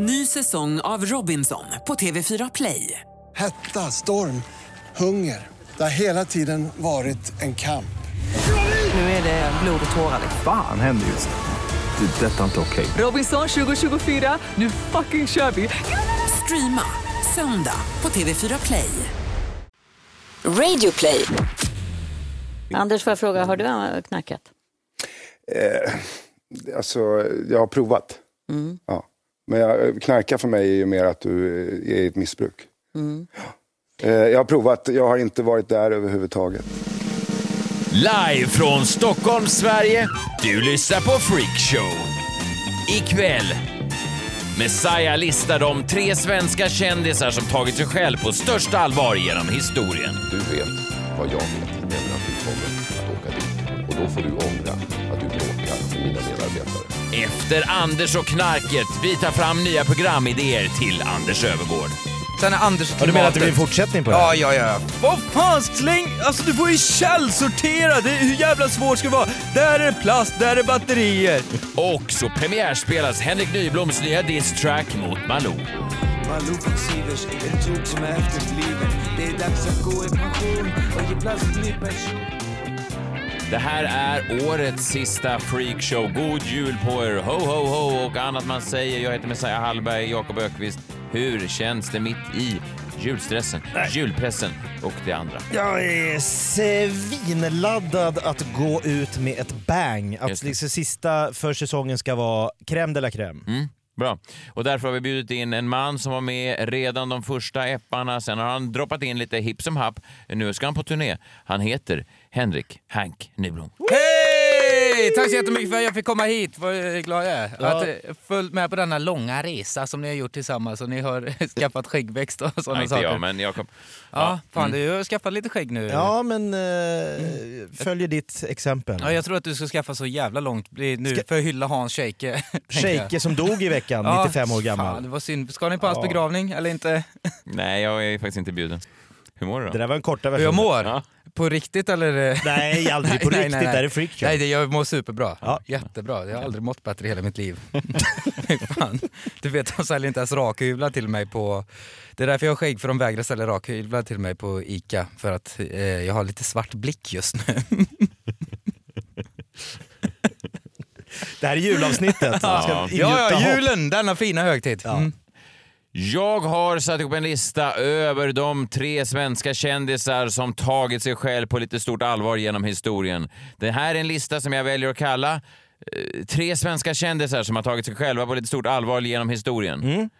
Ny säsong av Robinson på TV4 Play. Hetta, storm, hunger. Det har hela tiden varit en kamp. Nu är det blod och tårar. Fan händer just nu. Det. är Detta är inte okej. Robinson 2024, nu fucking kör vi! Streama söndag på TV4 Play. Radio play. Anders, får jag fråga, har du knackat? Eh, alltså, jag har provat. Ja. Men jag, knarka för mig är ju mer att du är i ett missbruk. Eh, jag har provat, jag har inte varit där överhuvudtaget. Live från Stockholm, Sverige. Du lyssnar på Freakshow. Ikväll. Messiah listar de tre svenska kändisar som tagit sig själv på största allvar genom historien. Du vet vad jag vet, nämligen att du kommer att åka dit. Och då får du ångra att du bråkar med mina medarbetare. Efter Anders och knarket, vi tar fram nya programidéer till Anders Övergård. Sen är Anders och Ja, du menar att det klimatet- blir en fortsättning på det? Ja, ja, ja. Vad fan, släng! Alltså du får ju källsortera! Det, hur jävla svårt ska det vara? Där är plast, där är batterier. Och så premiärspelas Henrik Nybloms nya diss-track mot Malou. Malou von Sivers, ett tog som är efterbliven Det är dags att gå i pension och ge plats till ny person Det här är årets sista freakshow. God jul på er! Ho, ho, ho och annat man säger. Jag heter Messiah Hallberg, Jakob Ökvist. Hur känns det mitt i julstressen, julpressen och det andra? Jag är svinladdad att gå ut med ett bang. Att liksom sista för säsongen ska vara crème de la crème. Mm, bra. Och därför har vi bjudit in en man som var med redan de första epparna. Sen har han droppat in lite hipp som happ. Nu ska han på turné. Han heter Henrik Hank Nyblom. Hej! Tack så jättemycket för att jag fick komma hit. Vad glad jag är. Ja. Att eh, följt med på denna långa resa som ni har gjort tillsammans och ni har skaffat skäggväxt och Ja, sådana inte saker. jag, men Jakob. Ja, fan mm. du har skaffat lite skägg nu. Ja, men eh, följer ditt exempel. Ja, jag tror att du ska skaffa så jävla långt nu Ska- för att hylla Hans Scheike. jag. Scheike som dog i veckan, Ja, 95 år gammal. Fan, det var synd. Ska ni på hans Ja. begravning eller inte? Nej, jag är faktiskt inte bjuden. Hur mår du då? Det där var en korta Hur version. jag mår? Ja. På riktigt eller? Nej, aldrig på Nej, riktigt. nej, nej. Det är freakshow. Nej, det, jag mår superbra. Ja. Jättebra. Jag har aldrig mått bättre i hela mitt liv. Fan. Du vet, de säljer inte ens rakhyvlar till mig på... Det är därför jag har skägg, för de vägrar sälja rakhyvlar till mig på ICA. För att eh, jag har lite svart blick just nu. Det här är julavsnittet. Ja. Ja, ja, julen, denna fina högtid. Ja. Mm. Jag har satt ihop en lista över de tre svenska kändisar som tagit sig själv på lite stort allvar genom historien. Det här är en lista som jag väljer att kalla eh, Tre svenska kändisar som har tagit sig själva på lite stort allvar genom historien.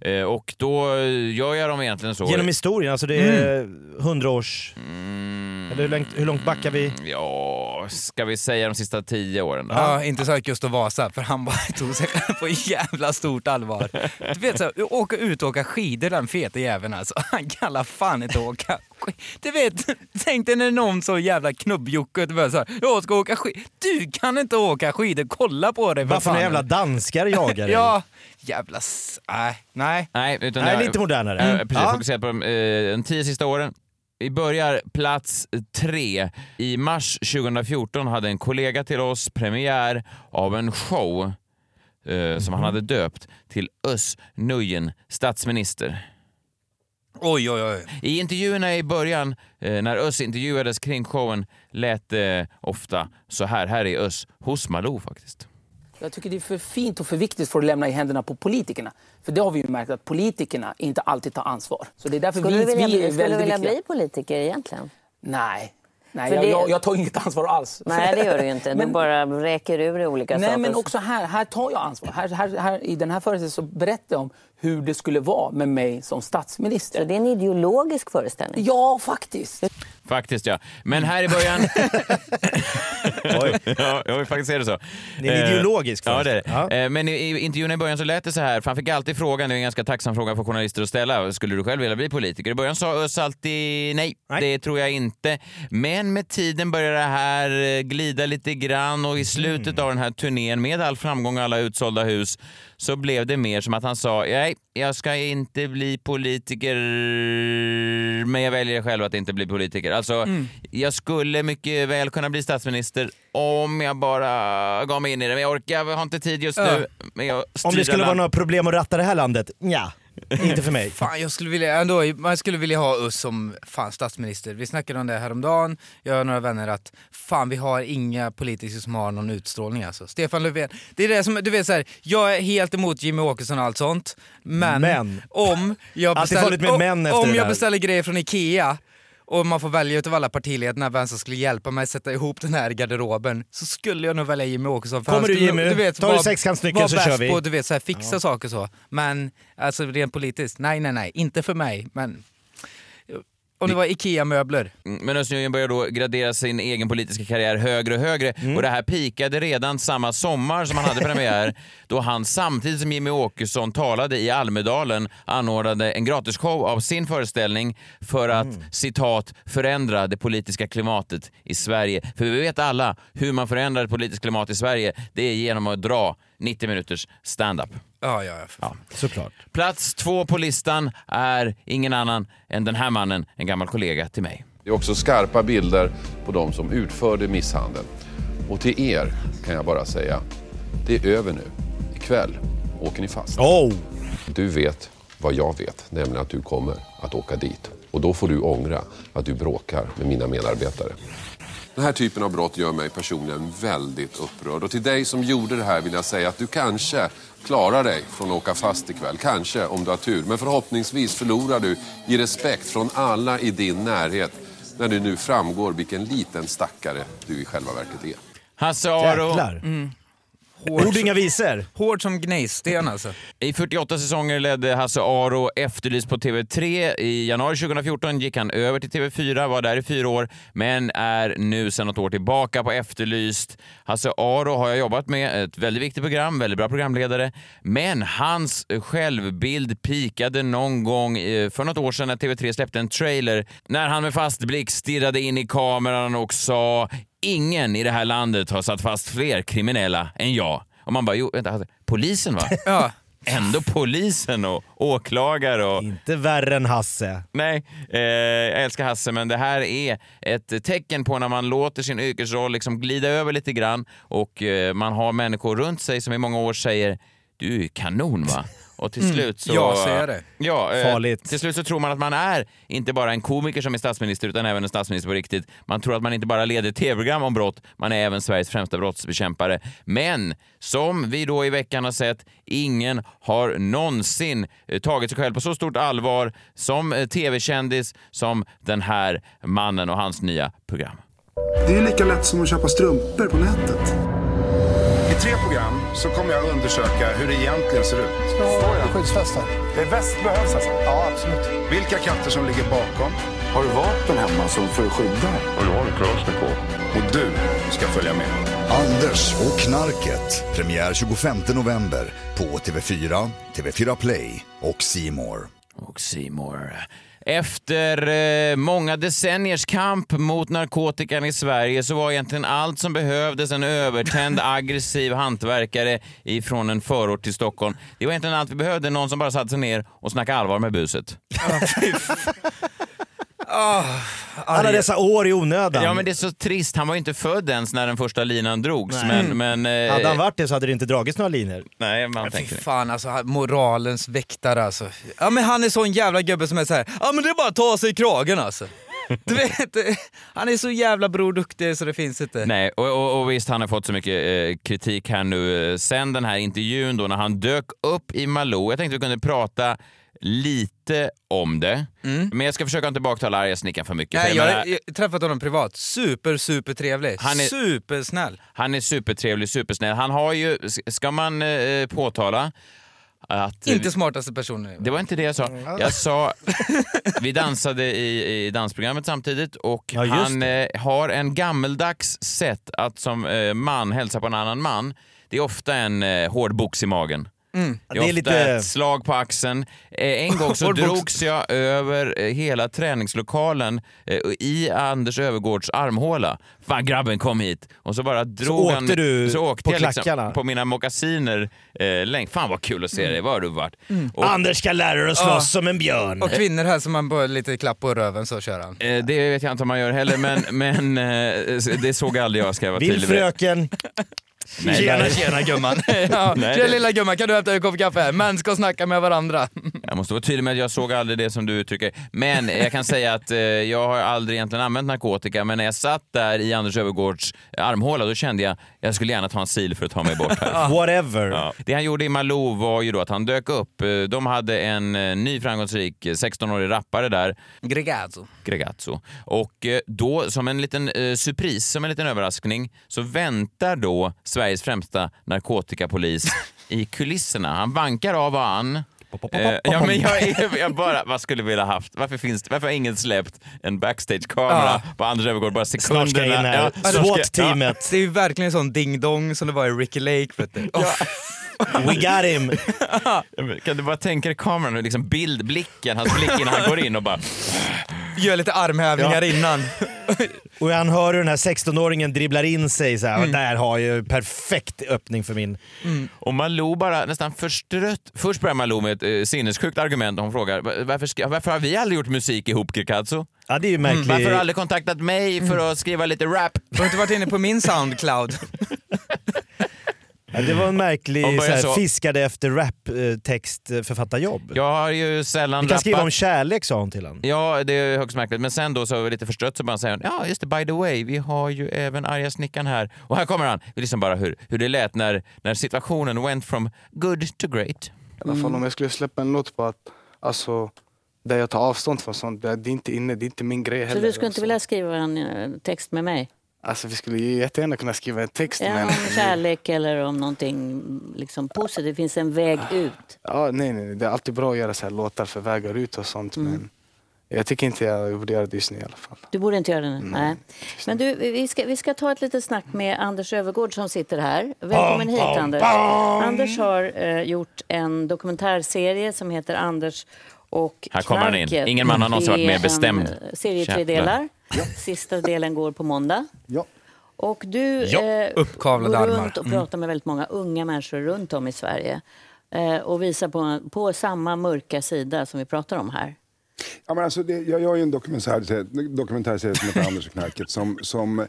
Eh, och då eh, gör jag dem egentligen så. Genom historien, alltså det är 100 års... Mm, Eller hur långt, hur långt backar vi? Ja, ska vi säga de sista tio åren då? Ja, inte så här Gustav Vasa, för han bara tog sig själv på jävla stort allvar. Du vet så här, åka ut och åka skidor den fete jäveln alltså. Han kallar fan inte åka Du vet, tänk dig när någon så jävla knubbjocke du bara så här, jag ska åka skidor. Du kan inte åka skidor, kolla på dig för Varför fan. några jävla danskar jagar dig? Ja, jävla... s- Nej, nej. Nej, utan Nej, jag- lite modernare. Eh, precis, Ja. fokuserat på de, eh, de tio sista åren. Vi börjar plats tre. I mars 2014 hade en kollega till oss premiär av en show eh, som han hade döpt till Özz Nujen, statsminister. Oj, oj, oj. I intervjuerna i början, eh, när Özz intervjuades kring showen, lät det ofta så här. Här är Özz hos Malou faktiskt. Jag tycker det är för fint och för viktigt för att lämna i händerna på politikerna. För det har vi ju märkt att politikerna inte alltid tar ansvar. Så det är därför Skulle vi, du vilja, vi är skulle du väldigt vilja viktiga. bli politiker egentligen? Nej. Nej, jag, det- jag, jag tar inget ansvar alls. Nej, det gör du inte. Du Men- bara räker ur i olika Nej, saker. men också här, här tar jag ansvar. Här, här, här, I den här föreställningen så berättar jag om hur det skulle vara med mig som statsminister. Så det är en ideologisk föreställning? Ja, faktiskt. Faktiskt ja. Men här i början... Oj. ja, jag faktiskt säga det så. Det är en Eh, Ja, det är. Eh, Men i, i intervjun i början så lät det så här, för han fick alltid frågan, det är en ganska tacksam fråga för journalister att ställa, skulle du själv vilja bli politiker? I början sa Özz alltid nej, Nej. det tror jag inte. Men med tiden började det här eh, glida lite grann och i slutet av den här turnén med all framgång och alla utsålda hus så blev det mer som att han sa nej, jag ska inte bli politiker, men jag väljer själv att inte bli politiker. Alltså, Mm. jag skulle mycket väl kunna bli statsminister om jag bara gav mig in i det, men jag orkar, jag har inte tid just nu. Jag Om det skulle vara land- några problem att ratta det här landet? Ja, inte för mig. Fan, jag skulle vilja, ändå, man skulle vilja ha oss som fan statsminister. Vi snackade om det häromdagen, jag och några vänner, att fan vi har inga politiker som har någon utstrålning alltså. Stefan Löfven, det är det som, du vet så här, jag är helt emot Jimmy Åkesson och allt sånt, men, Men. om jag med om, om jag beställer grejer från Ikea och man får välja utav alla partiledarna vem som skulle hjälpa mig att sätta ihop den här garderoben så skulle jag nog välja Jimmy Åkesson. för Kommer du, Jimmy? Tar du sexkantsnyckeln så kör vi. På, du vet, så här, fixa Ja. saker så. Men alltså rent politiskt, nej nej nej, inte för mig. Men om det var IKEA-möbler. Mm, Men Özz börjar då gradera sin egen politiska karriär högre och högre Mm. och det här pikade redan samma sommar som han hade premiär då han samtidigt som Jimmy Åkesson talade i Almedalen anordnade en gratisshow av sin föreställning för att Mm. citat förändra det politiska klimatet i Sverige. För vi vet alla hur man förändrar det politiska klimat i Sverige. Det är genom att dra 90 minuters stand-up. Ja, ja, ja. Såklart. Plats två på listan är ingen annan än den här mannen, en gammal kollega till mig. Det är också skarpa bilder på de som utförde misshandeln. Och till er kan jag bara säga, det är över nu. Ikväll åker ni fast. Oh. Du vet vad jag vet, nämligen att du kommer att åka dit. Och då får du ångra att du bråkar med mina medarbetare. Den här typen av brott gör mig personligen väldigt upprörd. Och till dig som gjorde det här vill jag säga att du kanske klarar dig från att åka fast ikväll. Kanske om du har tur. Men förhoppningsvis förlorar du i respekt från alla i din närhet när det nu framgår vilken liten stackare du i själva verket är. Hasse Aro. Jäklar. Mm. Ord inga visor. Hård som gnejsten alltså. I 48 säsonger ledde Hasse Aro Efterlyst på TV3. I januari 2014 gick han över till TV4, var där i fyra år, men är nu sedan något år tillbaka på Efterlyst. Hasse Aro har jag jobbat med, ett väldigt viktigt program, väldigt bra programledare, men hans självbild pikade någon gång eh, för något år sedan när TV3 släppte en trailer när han med fast blick stirrade in i kameran och sa Ingen i det här landet har satt fast fler kriminella än jag. Och man bara, jo, vänta, alltså, polisen va? Ja. Ändå polisen och åklagare och... Inte värre än Hasse. Nej, eh, jag älskar Hasse, men det här är ett tecken på när man låter sin yrkesroll liksom glida över lite grann och eh, man har människor runt sig som i många år säger du är kanon va? Och till Mm. slut så... Ja, säger det. Ja, eh, Farligt. Till slut så tror man att man är inte bara en komiker som är statsminister utan även en statsminister på riktigt. Man tror att man inte bara leder tv-program om brott, man är även Sveriges främsta brottsbekämpare. Men som vi då i veckan har sett, ingen har någonsin eh, tagit sig själv på så stort allvar som eh, tv-kändis som den här mannen och hans nya program. Det är lika lätt som att köpa strumpor på nätet. I tre program så kommer jag undersöka hur det egentligen ser ut. Skyddsvästar. Det väst behövs alltså? Ja, absolut. Vilka krafter som ligger bakom. Har du vapen hemma som för att skydda? Och jag har en Kalashnikov. Och du ska följa med. Anders och knarket. Premiär 25 november på TV4, TV4 Play och More. Och Seymour. Efter eh, många decenniers kamp mot narkotikan i Sverige så var egentligen allt som behövdes en övertänd aggressiv hantverkare ifrån en förort till Stockholm. Det var egentligen allt vi behövde, någon som bara satte sig ner och snackade allvar med buset. Alla dessa år i onödan. Ja men det är så trist, han var ju inte född ens när den första linan drogs. Nej. Men, men, eh, Hade han varit det så hade det inte dragits några linjer. Nej, man Fy tänker fan alltså, moralens väktare alltså. Ja men han är sån jävla gubbe som är så här. ja men det är bara att ta sig i kragen alltså. Du vet, eh, han är så jävla bror duktig så det finns inte. Nej, och, och, och visst han har fått så mycket eh, kritik här nu eh, sen den här intervjun då när han dök upp i Malou. Jag tänkte vi kunde prata lite om det. Men jag ska försöka inte baktala arga snickaren för mycket. Mm. Nej, för jag menar, har jag har träffat honom privat. Super, super trevlig. Han är- Supersnäll. Han är supertrevlig, supersnäll. Han har ju, ska man eh, påtala, att... Inte smartaste personen. Det var inte det jag sa. Jag sa, vi dansade i, i dansprogrammet samtidigt och Ja, han eh, har en gammeldags sätt att som eh, man hälsa på en annan man. Det är ofta en eh, hård box i magen. Mm. Det är, ofta ett slag på axeln. Eh, En gång så drogs jag över eh, hela träningslokalen eh, i Anders Övergårds armhåla. Fan grabben kom hit. Och så bara drog han... åkte du så åkte på jag liksom på mina mockasiner eh. Fan vad kul att se dig. Var har du varit? Och- Anders ska lära dig att slåss som en björn. Och kvinnor här som man bara lite klapp på röven så kör han. Eh, Det vet jag inte om man gör heller, men, men eh, det såg aldrig jag ska jag vara Vill tydlig med. fröken? Nej, tjena nej. tjena gumman. ja, Nej, tjena lilla gumman, kan du hämta en kopp kaffe? Män ska snacka med varandra. Jag måste vara tydlig med att jag såg aldrig det som du uttrycker. Men jag kan säga att eh, jag har aldrig egentligen använt narkotika, men när jag satt där i Anders Öfvergårds armhåla, då kände jag jag skulle gärna ta en sil för att ta mig bort här. Whatever. Ja. Det han gjorde i Malou var ju då att han dök upp. Eh, De hade en eh, ny framgångsrik eh, 16-årig rappare där. Gregazzo. Gregazzo. Och eh, då, som en liten eh, surpris, som en liten överraskning, så väntar då Sveriges främsta narkotikapolis i kulisserna. Han bankar av och an. Eh, ja, men jag, är- jag bara, vad skulle vi vilja haft? Varför, finns, det- varför har ingen släppt en backstage-kamera på Anders Öfvergård bara Snart ska jag in sekunderna? här. ska- SWAT-teamet. Det är ju verkligen sån ding-dong som det var i Ricky Lake. Vet du. Oh, We got him. Kan du bara tänka dig kameran, liksom bildblicken, hans blick innan han går in och bara... Gör lite armhävningar Ja. innan. Och han hör hur den här 16-åringen dribblar in sig så här. Mm. Och där har jag perfekt öppning för min... Och Malou bara nästan förstrött. Först börjar Malou med ett eh, sinnessjukt argument. Hon frågar "Va- varför, ska, varför har vi aldrig gjort musik ihop Kirkazzo? Ja, det är ju märkligt. Varför har du aldrig kontaktat mig för att skriva lite rap? Du har inte varit inne på min Soundcloud? Ja, det var en märklig så här, så- fiskade efter rap-textförfattarjobb. Jag har ju sällan Du kan skriva om kärlek sa hon till honom. Ja, det är högst märkligt. Men sen då så lite förstrött så bara säger hon, ja just det, by the way, vi har ju även arga snickaren här. Och här kommer han. Vi lyssnar bara hur, hur det lät när, när situationen went from good to great. I alla fall om jag skulle släppa en låt på att, alltså, där jag tar avstånd från sånt, det det är inte inne, det är inte min grej Så heller. du skulle inte alltså. vilja skriva en eh, text med mig? Alltså vi skulle ju jättegärna kunna skriva en text Ja, men... om kärlek eller om någonting liksom positivt. Det finns en väg ut. Ja, nej, nej, det är alltid bra att göra så här låtar för vägar ut och sånt Mm. men jag tycker inte jag borde göra det just nu i alla fall. Du borde inte göra det nu. Nej. Men du, vi ska, vi ska ta ett litet snack med Anders Övergård som sitter här. Välkommen hit Anders. Anders har eh, gjort en dokumentärserie som heter Anders och Här kommer han in. Ingen man har någonsin varit mer bestämd. Serie tre delar. Sista delen går på måndag. Ja. Och du Ja, eh, uppkavlade går armar. runt och Mm. pratar med väldigt många unga människor runt om i Sverige. Eh, och visar på, på samma mörka sida som vi pratar om här. Ja, men alltså det, jag gör ju en dokumentärserie, dokumentärserie som heter Anders och knarket som, som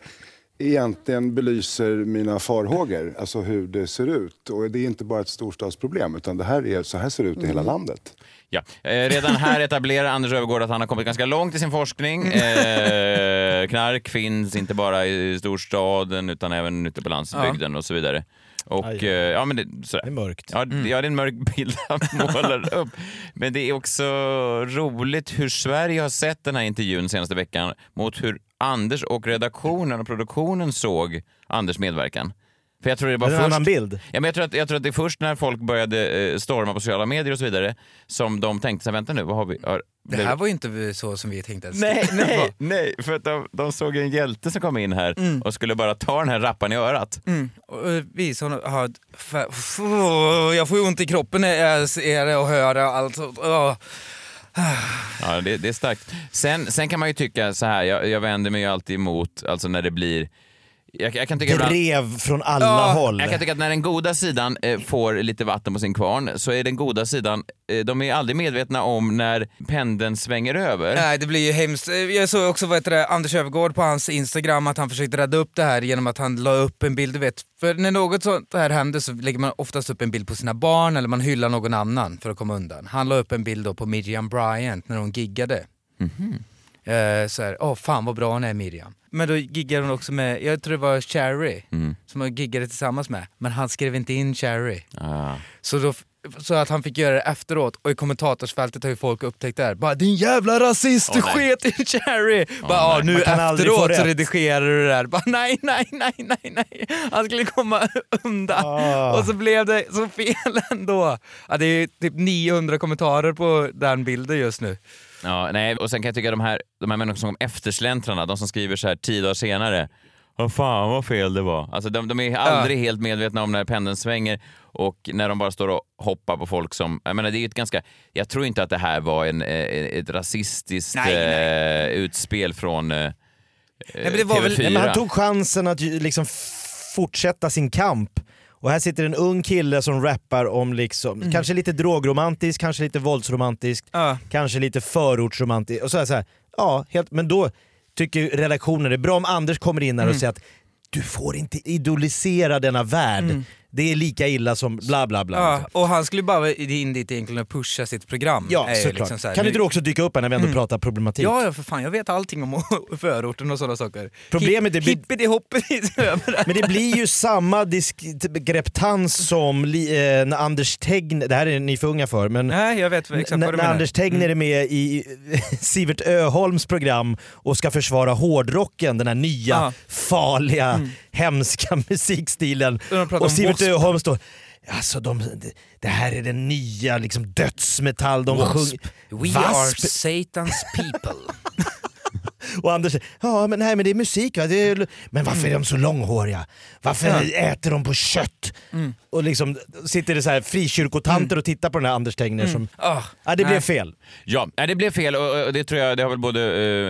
egentligen belyser mina farhågor, alltså hur det ser ut. Och det är inte bara ett storstadsproblem, utan det här är, så här ser det ut i hela landet. Ja. Eh, redan här etablerar Anders Öfvergård att han har kommit ganska långt i sin forskning. Eh, knark finns inte bara i storstaden utan även ute på landsbygden och så vidare. Och, Aj. eh, ja, men det, sådär. Det är mörkt. Ja, det- ja, det är en mörk bild han målar upp. Men det är också roligt hur Sverige har sett den här intervjun senaste veckan mot hur Anders och redaktionen och produktionen såg Anders medverkan. För jag tror det var en först... annan bild? Ja, men jag, tror att, jag tror att det är först när folk började eh, storma på sociala medier och så vidare som de tänkte så här, vänta nu, vad har vi? Har, Det här var ju inte så som vi tänkte. Nej, nej, nej, för att de, de såg en hjälte som kom in här Mm. och skulle bara ta den här rappan i örat. Mm. Och vi som har... Jag får ju ont i kroppen när jag ser det och hör det och allt. sånt. Åh. Ja, det, det är starkt. Sen, sen kan man ju tycka så här, jag, jag vänder mig ju alltid emot, alltså när det blir jag, jag kan tycka ibland- Drev från alla Ja, håll. Jag kan tycka att när den goda sidan eh, får lite vatten på sin kvarn så är den goda sidan, eh, de är aldrig medvetna om när pendeln svänger över. Nej, det blir ju hemskt. Eh, Jag såg också vad heter det, Anders Öfvergård på hans Instagram att han försökte rädda upp det här genom att han la upp en bild. Du vet, för när något sånt här händer så lägger man oftast upp en bild på sina barn eller man hyllar någon annan för att komma undan. Han la upp en bild då på Miriam Bryant när hon giggade. Eh, så här, åh fan vad bra hon är Miriam. Men då giggade hon också med, jag tror det var Cherry, Mm. som hon giggade tillsammans med. Men han skrev inte in Cherry. Ah. Så, då, så att han fick göra det efteråt och i kommentatorsfältet har ju folk upptäckt det här. Bara din jävla rasist, du sket i Cherry! Åh, bara, nu efteråt så redigerar du det där. Bara, nej, nej, nej, nej, nej. Han skulle komma undan. Ah. Och så blev det så fel ändå. Ja, det är typ 900 kommentarer på den bilden just nu. Ja, nej, och sen kan jag tycka de här, de här människorna som eftersläntrarna, de som skriver så här tio dagar senare, vad fan vad fel det var. Alltså de, de är aldrig helt medvetna om när pendeln svänger. Och när de bara står och hoppar på folk som... Jag menar, det är ju ett ganska... Jag tror inte att det här var en, eh, ett rasistiskt Nej, eh, utspel från eh, Nej, men det var väl, TV4. nej, men han tog chansen att liksom fortsätta sin kamp. Och här sitter en ung kille som rappar om liksom, Mm. kanske lite drogromantiskt, kanske lite våldsromantiskt, kanske lite förortsromantiskt. Och så här, så här, ja, helt, men då tycker redaktionen det är bra om Anders kommer in här och Mm. säger att du får inte idolisera denna värld. Mm. Det är lika illa som bla bla bla. Ja, och han skulle bara in dit egentligen och pusha sitt program. Ja, såklart. liksom så här, kan inte du också dyka upp här när vi ändå Mm. pratar problematik? Ja, ja, för fan. Jag vet allting om förorten och sådana saker. Problemet är- Hippity hoppity. Men det blir ju samma diskreptans som li, eh, när Anders Tegner, det här är ni för unga för, men Nej, jag vet exakt när, vad du när menar. Anders Tegner Mm. är med i Sivert Öholms program och ska försvara hårdrocken, den här nya, Ja. farliga, hemska musikstilen. Och Sivert W.A.S.P. Öholm står Alltså de, det- här är den nya liksom, dödsmetall de sjunger. We Wasp. are Satan's people. Och Anders säger, ja men, nej, men det är musik va? Det är, men varför är de så långhåriga? Varför Ja. äter de på kött? Mm. Och liksom sitter det så här frikyrkotanter och tittar på den här Anders Tegner Mm. som... Ah, ja, det blev nej. fel. Ja, det blev fel och det tror jag det har väl både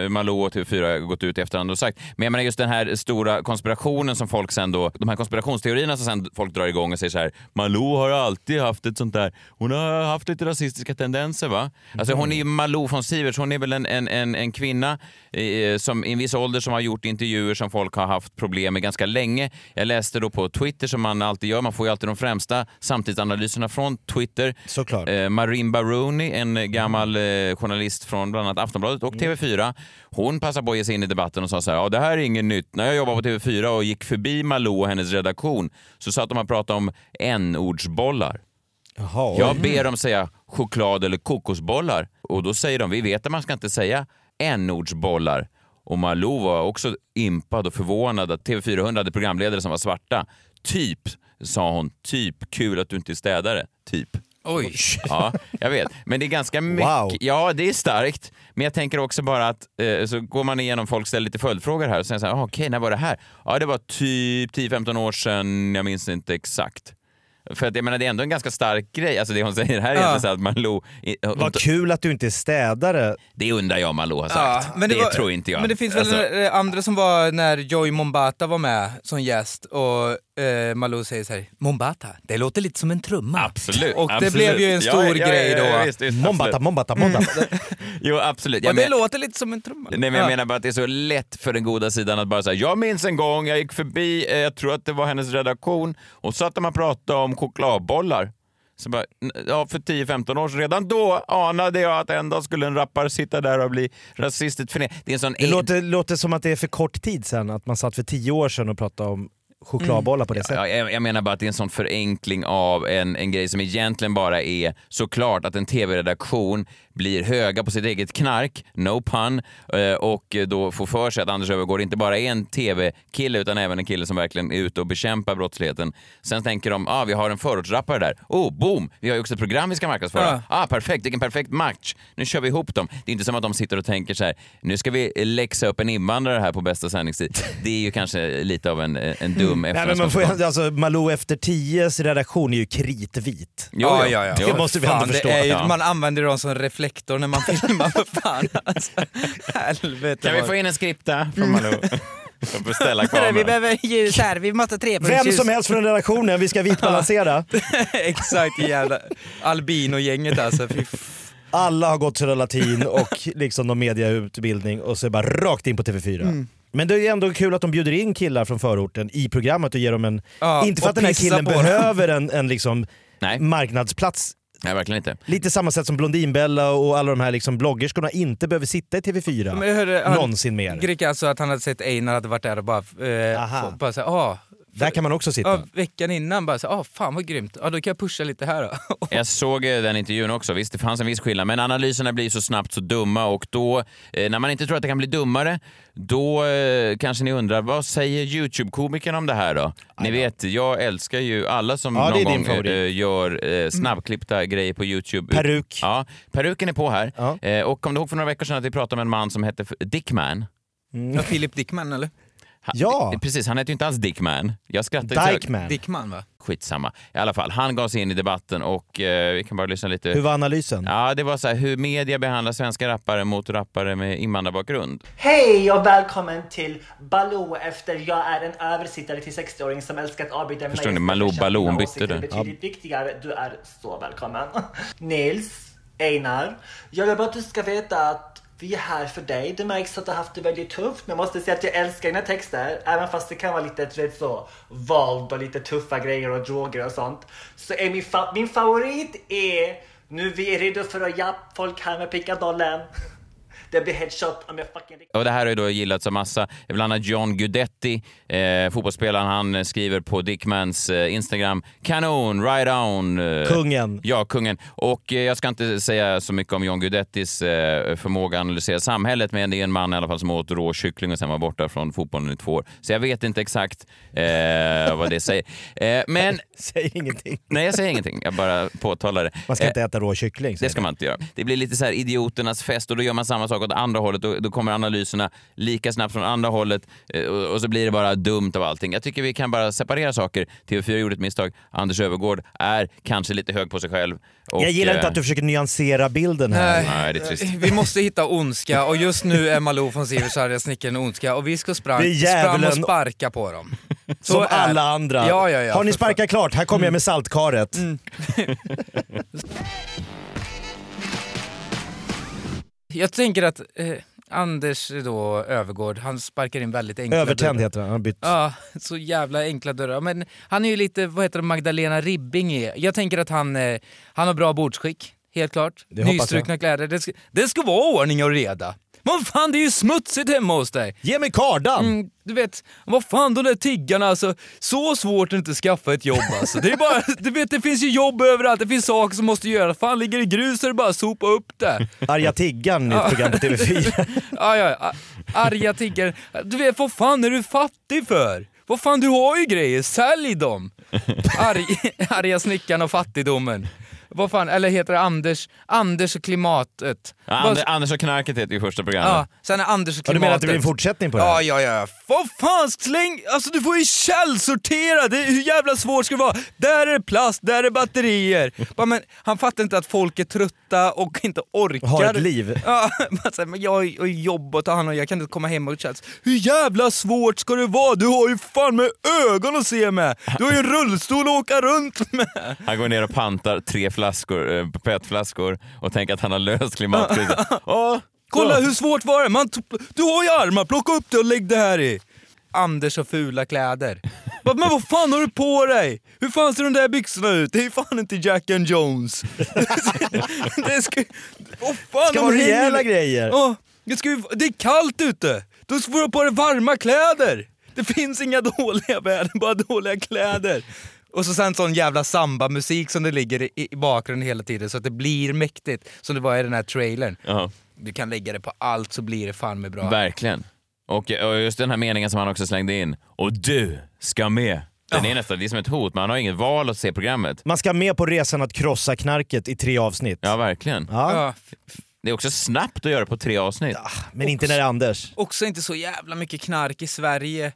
uh, Malou och TV4 gått ut i efterhand och sagt. Men jag menar just den här stora konspirationen som folk sen då, de här konspirationsteorierna som sen folk drar igång och säger så här, Malou har alltid haft ett sånt där, hon har haft lite rasistiska tendenser va? Alltså hon är ju Malou von Siverts, hon är väl en, en, en, en kvinna eh, som i en viss ålder som har gjort intervjuer som folk har haft problem med ganska länge. Jag läste då på Twitter som man alltid gör, man får ju alltid de främsta samtidsanalyserna från Twitter. Såklart. Eh, Marin Baroni, en gammal eh, journalist från bland annat Aftonbladet och TV4. Hon passade på att ge sig in i debatten och sa så här, ja det här är inget nytt. När jag jobbade på TV4 och gick förbi Malou och hennes redaktion så satt de och pratade om n-ordsbollar. Jaha, Jag ber dem säga choklad eller kokosbollar och då säger de, vi vet att man ska inte säga n-ordsbollar. Och Malou var också impad och förvånad att TV400 hade programledare som var svarta. Typ, sa hon, typ kul att du inte är städare. Typ. Oj. Ja, jag vet. Men det är ganska mycket. Wow. Ja, det är starkt. Men jag tänker också bara att eh, så går man igenom, folk ställer lite följdfrågor här och säger så här, ah, okej, när var det här? Ja, det var typ 10-15 år sedan, jag minns inte exakt. För att jag menar, det är ändå en ganska stark grej. Alltså det hon säger här är Ja. så att Malou... hon- Vad kul att du inte är städare. Det undrar jag om Malou har sagt. men det var- tror inte jag. Men det finns väl Alltså- andra som var när Joy Mombata var med som gäst och eh, Malou säger så här, Mombata, det låter lite som en trumma. Absolut. Och det absolut. blev ju en Ja, stor ja, ja, grej då. Ja, visst, visst, Mombata, mombata, mombata. Jo, absolut. och Jag det men- låter lite som en trumma. Nej, men jag Ja. menar bara att det är så lätt för den goda sidan att bara säga jag minns en gång, jag gick förbi, eh, jag tror att det var hennes redaktion, och satt de och pratade om chokladbollar. Så bara, ja, för 10-15 år sedan, redan då anade jag att en dag skulle en rappare sitta där och bli rasistiskt förnedrad. Det är en sån... Det låter, låter som att det är för kort tid sedan, att man satt för tio år sedan och pratade om chokladbollar på det sättet. Ja, jag, jag menar bara att det är en sån förenkling av en, en grej som egentligen bara är såklart att en tv-redaktion blir höga på sitt eget knark, no pun, eh, och då får för sig att Anders Öfvergård inte bara är en tv-kille utan även en kille som verkligen är ute och bekämpar brottsligheten. Sen tänker de, ah, vi har en förortsrappare där. Oh, boom! Vi har ju också ett program vi ska marknadsföra. Ja. Ah, perfekt, vilken perfekt match. Nu kör vi ihop dem. Det är inte som att de sitter och tänker så här, nu ska vi läxa upp en invandrare här på bästa sändningstid. Det är ju kanske lite av en, en dum Nej, men man får, efterhandskonstruktion. ju- alltså, Malou efter tios redaktion är ju kritvit. Jo, ja, jo. ja, ja. Det måste vi Fan, ändå förstå. Är ju, Ja. Man använder dem som reflektor när man filmar för fan. Alltså, helvete. Kan vi vad- få in en skripta från Malou? Jag får ställa kameran. Vi behöver ljus här, vi måste tre Vem som helst från redaktionen, vi ska vitbalansera. Exakt, jävla albino-gänget alltså. Fy f- Alla har gått till latin och liksom någon mediautbildning och så bara rakt in på TV4. Men det är ändå kul att de bjuder in killar från förorten i programmet och ger dem en... Ja, inte för att den här killen behöver en, en liksom Nej. marknadsplats. Nej, verkligen inte. Lite samma sätt som Blondinbella och alla de här liksom bloggerskorna inte behöver sitta i TV4 Men jag hörde, han- någonsin mer. Gricka alltså att han hade sett Einar hade varit där och bara... Eh, bara såhär, ah, Där kan man också sitta. ja, veckan innan bara så, ah, fan vad grymt, ah, då kan jag pusha lite här då. Jag såg eh, den intervjun också. Visst, det fanns en viss skillnad, men analyserna blir så snabbt så dumma och då, eh, när man inte tror att det kan bli dummare, då eh, kanske ni undrar, vad säger YouTube-komikern om det här då? Ni vet, jag älskar ju alla som Ja, någon gång favorit. eh, gör eh, snabbklippta grejer på YouTube. Peruk. Ja, peruken är på här. Eh, och kom du ihåg för några veckor sedan att vi pratade med en man som hette Dickman? Ja, Philip Dickman eller? Ja. Precis, han heter ju inte alls Dickman. Jag skrattar högt. Dickman va? Skitsamma. I alla fall, han gav sig in i debatten och eh, vi kan bara lyssna lite. Hur var analysen? Ja, det var så här, hur media behandlar svenska rappare mot rappare med invandrarbakgrund. Hej och välkommen till Baloo efter jag är en översittare till 60-åring som älskar att avbryta Förstår ni? mig Malou Baloo, hon bytte det. betydligt viktigare. Du är så välkommen. Nils, Einar, jag vill bara att du ska veta att vi är här för dig. Det märks att du har haft det väldigt tufft. Men jag måste säga att jag älskar dina texter. Även fast det kan vara lite vet, så, våld och lite tuffa grejer och droger och sånt. Så är min, fa- min favorit är Nu vi är redo för att japp folk här med pickadollen. Det blir headshot om jag fucking... Och det här har ju då gillats av massa, bland annat John Guidetti, eh, fotbollsspelaren, han eh, skriver på Dickmans eh, Instagram, kanon, right on. Eh, Kungen. Ja, kungen. Och eh, jag ska inte säga så mycket om John Guidettis eh, förmåga att analysera samhället, men det är en man i alla fall som åt rå kyckling och sen var borta från fotbollen i två år. Så jag vet inte exakt eh, vad det säger. Eh, men... Säg ingenting. Nej, jag säger ingenting. Jag bara påtalar det. Man ska Eh, inte äta rå kyckling. det ska man inte göra. Det blir lite så här idioternas fest och då gör man samma sak åt andra hållet. Då, då kommer analyserna lika snabbt från andra hållet eh, och, och så blir det bara dumt av allting. Jag tycker vi kan bara separera saker. TV4 gjorde ett misstag. Anders Övergård är kanske lite hög på sig själv. Och, jag gillar inte eh, att du försöker nyansera bilden här. Nej, det är trist. Vi måste hitta ondska och just nu är Malou von Sivers arga snickaren ondska och vi ska sprang, sprang och sparka på dem. Så Som är- alla andra. Ja, ja, ja, Har ni sparkat klart? Här kommer jag Mm. med saltkaret. Jag tänker att eh, Anders då, Övergård, han sparkar in väldigt enkla Övertänd dörrar. heter han, han bytt. Ja, så jävla enkla dörrar. Men han är ju lite, vad heter det, Magdalena Ribbing är. Jag tänker att han, eh, han har bra bordsskick, helt klart. Det hoppas Nystrukna kläder. Det ska, det ska vara ordning och reda. Vad fan, det är ju smutsigt hemma hos dig. Ge mig kardan! Mm, du vet, vad fan de där tiggarna alltså. Så svårt att inte skaffa ett jobb alltså. Det är bara, du vet det finns ju jobb överallt, det finns saker som måste göras. Fan ligger det grus så är det bara att sopa upp det. Arga tiggaren i ett program på TV4. ja, ja, arga tiggare. Du vet, vad fan är du fattig för? Vad fan, du har ju grejer, sälj dem! Arg, arga snickaren och fattigdomen. Vad fan, eller heter det Anders, Anders och klimatet? Ja, Vad- Ander, Anders och knarket heter ju första Ja, programmet. sen är Anders och Ja, du klimatet. menar att det blir en fortsättning på det här? Ja, ja, ja. Vad fan, släng... Alltså du får ju källsortera! Det, hur jävla svårt ska det vara? Där är det plast, där är batterier. Bara, men han fattar inte att folk är trötta och inte orkar. Har ett liv. Ja, bara här, men jag har ju jobb att ta hand om, jag kan inte komma hem och känns. Hur jävla svårt ska det vara? Du har ju fan med ögon att se med! Du har ju en rullstol att åka runt med! Han går ner och pantar tre flaskor, eh, petflaskor och tänker att han har löst klimatkrisen. Ja, Kolla hur svårt var det? Man du har ju armar, plocka upp det och lägg det här i. Anders har fula kläder. Men vad fan har du på dig? Hur fan ser de där byxorna ut? Det är fan inte Jack and Jones. det ska, vad fan, Ska de vara rejäla grejer. Ja, det, ska, det är kallt ute. Då får du ha på dig varma kläder. Det finns inga dåliga väder, bara dåliga kläder. Och så sen sån jävla samba-musik som det ligger i, i bakgrunden hela tiden så att det blir mäktigt. Som det var i den här trailern. Ja. Du kan lägga det på allt så blir det fan med bra. Verkligen. Och, och just den här meningen som han också slängde in. Och du ska med. Den är nästan det är som ett hot. Man har inget val att se programmet. Man ska med på resan att krossa knarket i tre avsnitt. Ja, verkligen. Ja. Det är också snabbt att göra på tre avsnitt. Men inte när det är Anders. Också inte så jävla mycket knark i Sverige.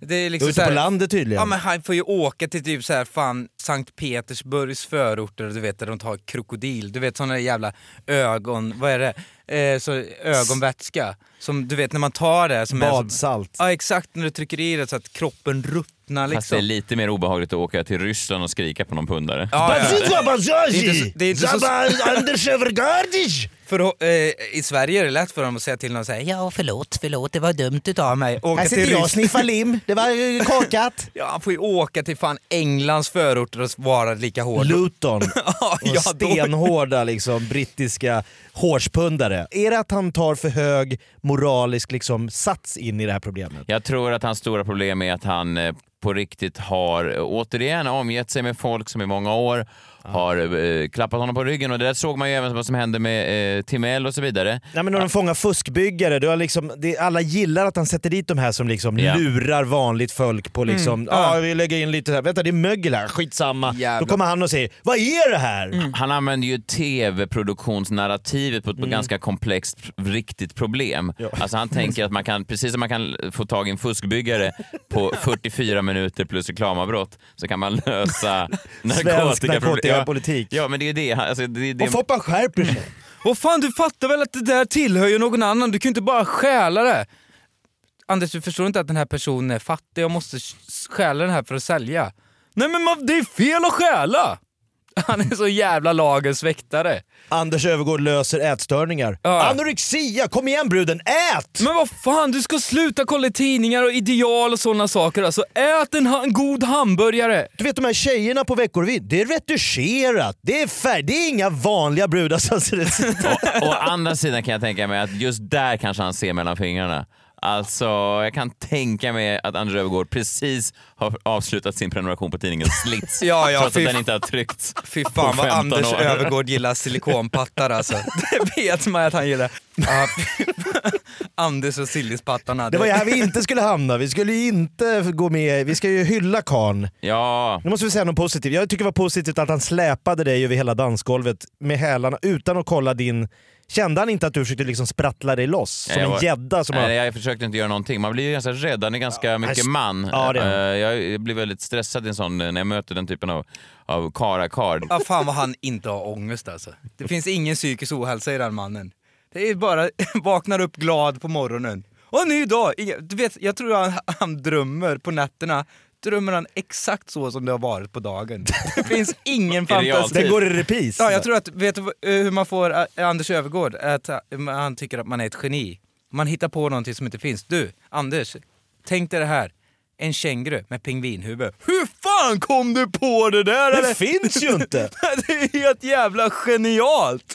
Det är Du liksom är ute på landet tydligen. Ja men han får ju åka till typ så här fan Sankt Petersburgs förorter, du vet där de tar krokodil, du vet där jävla ögon, vad är det? Eh, så, ögonvätska. Som du vet när man tar det som är Badsalt. Ja exakt, när du trycker i det så att kroppen ruttnar Fast det liksom. är lite mer obehagligt att åka till Ryssland och skrika på någon pundare. Ja, ja. Det är inte så- det är inte så- Anders Övergardisch! För, eh, I Sverige är det lätt för dem att säga till någon såhär ja förlåt, förlåt, det var dumt utav mig. Åka Här sitter jag och sniffar lim. Det var eh, korkat. Ja, han får ju åka till fan Englands förorter och vara lika hård. Luton. ja, Och stenhårda liksom, brittiska hårspundare. Är det att han tar för hög moralisk liksom, sats in i det här problemet? Jag tror att hans stora problem är att han eh, på riktigt har eh, återigen omgett sig med folk som i många år har eh, klappat honom på ryggen och det där såg man ju även vad som hände med eh, Timell och så vidare. Nej, men när de fångar fuskbyggare, du har liksom, det, alla gillar att han sätter dit de här som liksom Ja. lurar vanligt folk på liksom, Mm. ja Ja. vi lägger in lite här, vänta det är mögel här, skitsamma. Då kommer han och säger, vad är det här? Han använder ju tv-produktionsnarrativet på ett Mm. ganska komplext, riktigt problem. Alltså han tänker att man kan, precis som man kan få tag i en fuskbyggare på 44 minuter plus reklamavbrott, så kan man lösa narkotikaproblem. Narkotikapolitik. Ja, ja, men det är det. Alltså, det, det Och Foppan skärper sig. Och fan du fattar väl att det där tillhör ju någon annan, du kan ju inte bara stjäla det. Anders du förstår inte att den här personen är fattig och måste stjäla den här för att sälja. Nej men man, det är fel att stjäla! Han är så jävla lagens väktare. Anders Övergård löser ätstörningar. Anorexia, kom igen bruden, ät! Men vad fan, du ska sluta kolla i tidningar och ideal och sådana saker. Alltså ät en, ha- en god hamburgare. Du vet de här tjejerna på Veckorevyn, det är retuscherat, det är färg, det är inga vanliga brudar som ser ut å andra sidan kan jag tänka mig att just där kanske han ser mellan fingrarna. Alltså, jag kan tänka mig att Anders Öfvergård precis har avslutat sin prenumeration på tidningen Slits. Ja, ja, trots fy att den inte har tryckts Fy fan vad 15 Anders år. Övergård gillar silikonpattar alltså. Det vet man att han gillar. Ja. Anders och sillispattarna. Det var ju här vi inte skulle hamna, vi skulle ju inte gå med, vi ska ju hylla karn. Ja. Nu måste vi säga något positivt. Jag tycker det var positivt att han släpade dig över hela dansgolvet med hälarna utan att kolla din... Kände han inte att du försökte liksom sprattla dig loss? Som Jag en var- gädda som har... Nej, jag försökte inte göra någonting. Man blir ju ganska rädd. Han är ganska mycket han- man. Ja, det är. Eh, Jag blir väldigt stressad i en sån, när jag möter den typen av, av karakard. Ja, fan vad han inte har ångest alltså. Det finns ingen psykisk ohälsa i den mannen. Det är bara, vaknar upp glad på morgonen. Och en ny dag! Du vet, jag tror han, han drömmer på nätterna, drömmer han exakt så som det har varit på dagen. Det finns ingen fantasi. Den går i repris. Ja, jag tror att, vet du eh, hur man får eh, Anders Övergård? Att han tycker att man är ett geni. Man hittar på någonting som inte finns. Du, Anders, tänk dig det här. En känguru med pingvinhuvud. Hur fan kom du på det där? Det eller? finns ju inte! det är helt jävla genialt!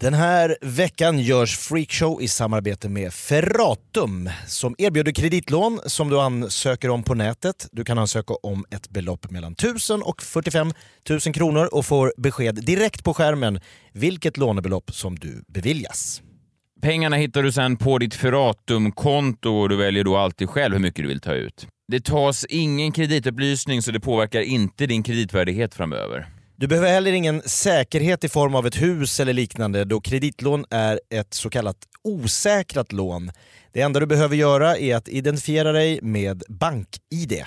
Den här veckan görs Freakshow i samarbete med Ferratum som erbjuder kreditlån som du ansöker om på nätet. Du kan ansöka om ett belopp mellan 1000 och 45 000 kronor och får besked direkt på skärmen vilket lånebelopp som du beviljas. Pengarna hittar du sen på ditt Ferratum-konto och du väljer då alltid själv hur mycket du vill ta ut. Det tas ingen kreditupplysning så det påverkar inte din kreditvärdighet framöver. Du behöver heller ingen säkerhet i form av ett hus eller liknande då kreditlån är ett så kallat osäkrat lån. Det enda du behöver göra är att identifiera dig med BankID.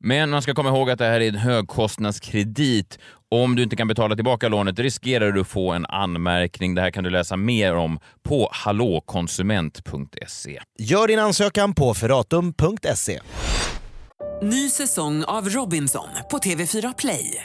Men man ska komma ihåg att det här är en högkostnadskredit. Om du inte kan betala tillbaka lånet riskerar du att få en anmärkning. Det här kan du läsa mer om på hallåkonsument.se. Gör din ansökan på ferratum.se. Ny säsong av Robinson på TV4 Play.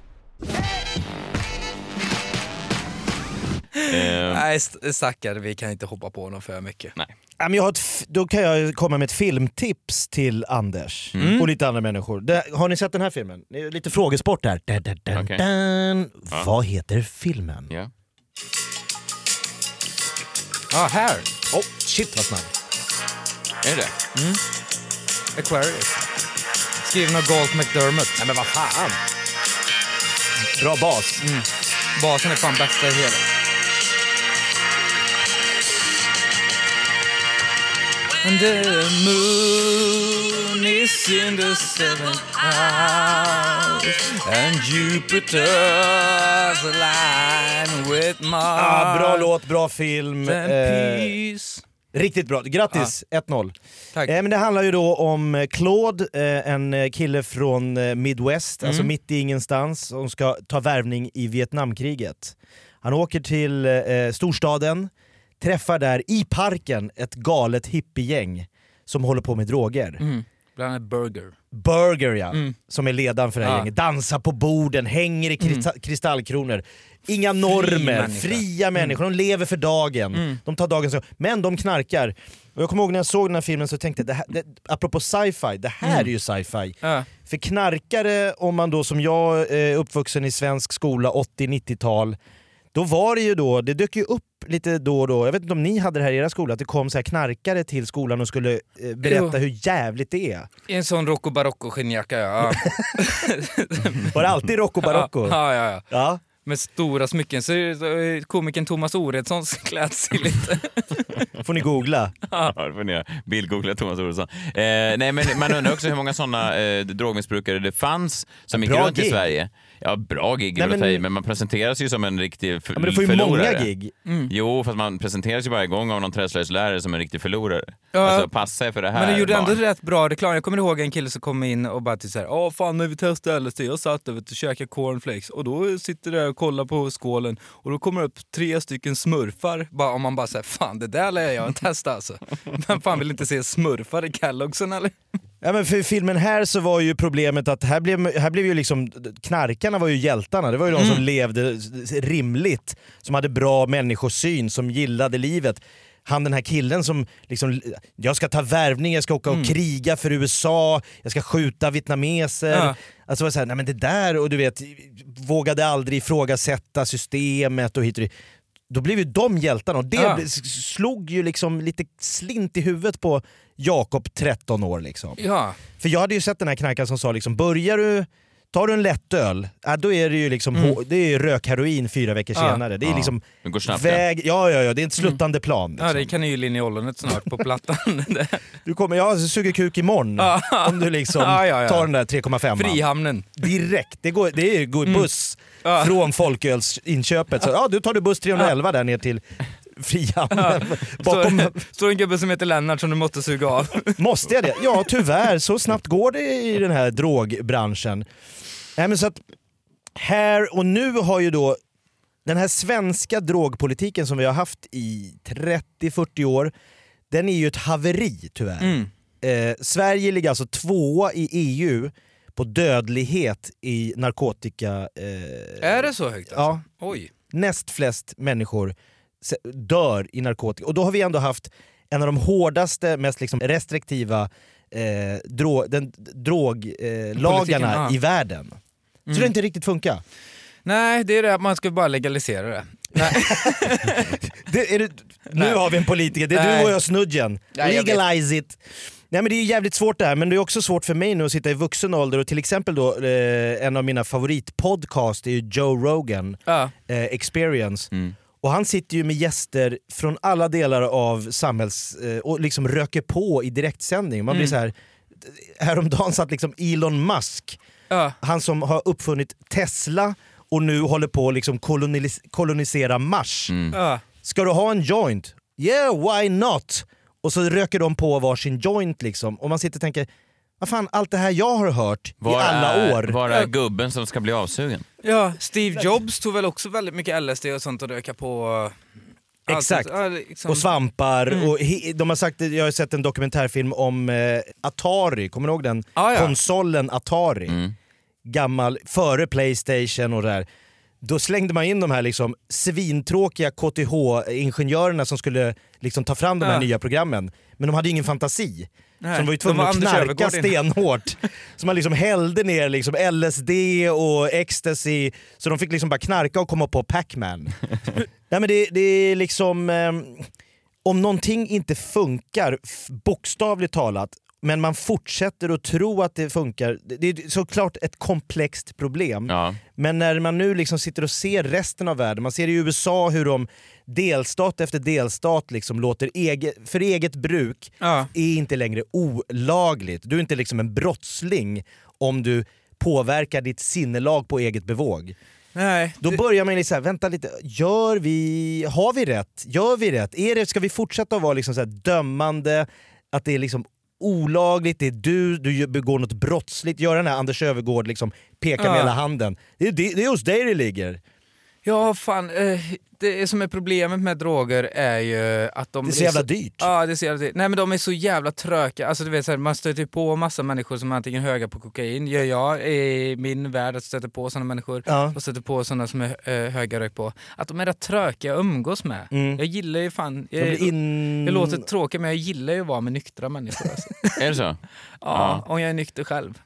gardinerna. Nej, st- stackare, vi kan inte hoppa på honom för mycket. Nej. Ja, men jag har ett, då kan jag komma med ett filmtips till Anders Mm. och lite andra människor. Det, har ni sett den här filmen? Det är lite frågesport där. Dun, dun, dun, dun. Ja. Vad heter filmen? Ja. Ah, här! Oh, shit vad snabb. Är det? Mm. Aquarius. Skriven av Galt McDermott. Nej men vad fan! Bra bas. Mm. Basen är fan bästa i hela. And the moon is in the seventh house And Jupiter's aligned with Mars Ah, bra låt, bra film. Eh, peace Riktigt bra, grattis! 1-0. Tack. Eh, men det handlar ju då om eh, Claude, eh, en eh, kille från eh, Midwest, alltså Mm. mitt i ingenstans, som ska ta värvning i Vietnamkriget. Han åker till eh, storstaden, träffar där i parken ett galet hippiegäng som håller på med droger. Mm. Bland annat burger. Burger ja, Mm. som är ledaren för det här Ja. gänget. Dansar på borden, hänger i krista- kristallkronor. Inga normer, människa. fria Mm. människor, de lever för dagen. Mm. De tar dagen så. Men de knarkar. Och jag kommer ihåg när jag såg den här filmen så tänkte jag, det här, det, apropå sci-fi, det här Mm. är ju sci-fi. Ja. För knarkare, om man då som jag är uppvuxen i svensk skola 80-90-tal, då var det ju då, det dök ju upp lite då och då, jag vet inte om ni hade det här i era skola, att det kom så här knarkare till skolan och skulle eh, berätta Jo. hur jävligt det är. I en sån Rocco Barocco skinnjacka ja. Var det alltid Rocco Barocco? Ja, ja, ja. Ja. Med stora smycken. Så komikern Thomas Oredssons klädstil lite. Får ni googla. Ja, det får ni göra. Bildgoogla Thomas Oredsson. Eh, nej, men man undrar också hur många sådana eh, drogmissbrukare det fanns som gick runt i. Sverige. Ja, bra gig Nej, väl att men- ta i, men man presenteras ju som en riktig f- Ja, men du får ju förlorare. många gig. Mm. Jo, fast man presenteras ju varje gång av någon träslöjdslärare som en riktig förlorare. Ja. Alltså, passa er för det här. Men det gjorde ändå barn. rätt bra reklam. Jag kommer ihåg en kille som kom in och bara till såhär, åh fan när vi testade LSD, jag satt där du, och käkade cornflakes och då sitter där och kollar på skålen och då kommer det upp tre stycken smurfar. Bara, om man bara säger fan det där lär jag testa alltså. Men fan vill inte se smurfar i Kelloggsen eller? Ja, men för filmen här så var ju problemet att här blev, här blev ju liksom, knarkarna var ju hjältarna. Det var ju de Mm. som levde rimligt, som hade bra människosyn, som gillade livet. Han den här killen som liksom, jag ska ta värvning, jag ska åka och Mm. kriga för USA, jag ska skjuta vietnameser. Ja. Alltså var så här, nej men det där, och du vet, vågade aldrig ifrågasätta systemet och hit och dit. Då blev ju de hjältarna och det blev- slog ju liksom lite slint i huvudet på Jakob 13 år liksom. Ja. För jag hade ju sett den här knarkaren som sa liksom, börjar du, tar du en lättöl, ja, då är det ju liksom, Mm. det är rökheroin fyra veckor Ja. senare. Det är Ja. liksom Det går snabbt. väg, ja ja ja, det är ett sluttande plan. Liksom. Ja det kan ju ollonet snart på plattan. Du kommer, jag suger kuk imorgon Ja. om du liksom Ja, ja, ja. tar den där 3,5. Frihamnen. Direkt, det går, det är, går Mm. buss från folkölsinköpet. Så, ja, du tar du buss 311 där ner till Frihamnen. Bakom, Står, står en gubbe som heter Lennart som du måste suga av. Måste jag det? Ja tyvärr, så snabbt går det i den här drogbranschen. Nej, men så att här och nu har ju då den här svenska drogpolitiken som vi har haft i 30-40 år, den är ju ett haveri tyvärr. Mm. Eh, Sverige ligger alltså tvåa i EU på dödlighet i narkotika... Eh, Är det så högt alltså? Ja. Oj. Näst flest människor dör i narkotika. Och då har vi ändå haft en av de hårdaste, mest liksom restriktiva eh, dro, den, droglagarna eh, i världen. Så Mm. det har inte riktigt funkat. Nej, det är det att man ska bara legalisera det. Det, det, nu Nej. har vi en politiker, det är Nej. du och jag snudgen. Nej, Legalize it! Nej, men det är jävligt svårt det här, men det är också svårt för mig nu att sitta i vuxen ålder och till exempel då eh, en av mina favoritpodcast är Joe Rogan, Ja. eh, Experience. Mm. Och han sitter ju med gäster från alla delar av samhälls... Eh, och liksom röker på i direktsändning. Man blir Mm. så här. Häromdagen satt liksom Elon Musk, Ja. han som har uppfunnit Tesla och nu håller på att liksom kolonis- kolonisera Mars. Mm. Ja. Ska du ha en joint? Yeah, why not? Och så röker de på varsin joint liksom. Och man sitter och tänker, vad fan, allt det här jag har hört Var i alla är, år. Var är gubben som ska bli avsugen? Ja, Steve Jobs tog väl också väldigt mycket LSD och sånt och röka på. allt Exakt. Ja, liksom- Och svampar. Mm. Och he, de har sagt, jag har sett en dokumentärfilm om eh, Atari, kommer du ihåg den? Ah, ja. Konsolen Atari. Mm. Gammal, före Playstation och det där. Då slängde man in de här liksom svintråkiga KTH-ingenjörerna som skulle liksom ta fram de här Ja. nya programmen. Men de hade ingen fantasi. Nej, så de var ju tvungna att knarka stenhårt. så man liksom hällde ner liksom LSD och ecstasy, så de fick liksom bara knarka och komma på Pac-Man. Nej, men det, det är liksom... ehm, om någonting inte funkar, bokstavligt talat, men man fortsätter att tro att det funkar, det det är såklart ett komplext problem. Ja. Men när man nu liksom sitter och ser resten av världen, man ser i USA hur de delstat efter delstat liksom låter eget, för eget bruk Ja. är inte längre olagligt. Du är inte liksom en brottsling om du påverkar ditt sinnelag på eget bevåg. Nej, Då börjar man ju så här, vänta lite, gör vi, har vi rätt? Gör vi rätt? Är det, ska vi fortsätta att vara liksom så här dömande, att det är liksom olagligt, det är du, du begår något brottsligt, gör den här Anders Öfvergård, liksom, peka med Ja. hela handen. Det är, det, det är hos dig det ligger. Ja, fan. Eh, det som är problemet med droger är ju att de... Det är så jävla dyrt. Ja, det är så jävla dyrt. Nej men de är så jävla tröka. Alltså, du vet, så här, man stöter på massa människor som är antingen höga på kokain, gör jag i min värld, att stöter på sådana människor Ja. och stöter på sådana som är eh, höga rök på. Att de är rätt trökiga att umgås med. Mm. Jag gillar ju fan... De Jag, blir in- jag låter tråkig men jag gillar ju att vara med nyktra människor. Alltså. Är det så? ja, om jag är nykter själv.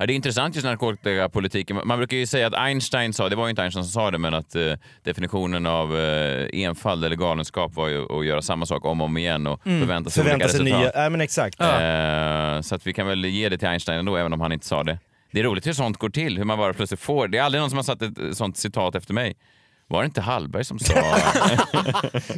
Ja, det är intressant just narkotikapolitiken. Man brukar ju säga att Einstein sa, det var ju inte Einstein som sa det, men att eh, definitionen av eh, enfald eller galenskap var ju att göra samma sak om och om igen och Mm. förvänta sig Förvänta olika sig resultat. nya, ja men exakt. Eh, så att vi kan väl ge det till Einstein ändå, även om han inte sa det. Det är roligt hur sånt går till, hur man bara plötsligt får. Det är aldrig någon som har satt ett sånt citat efter mig. Var det inte Hallberg som sa...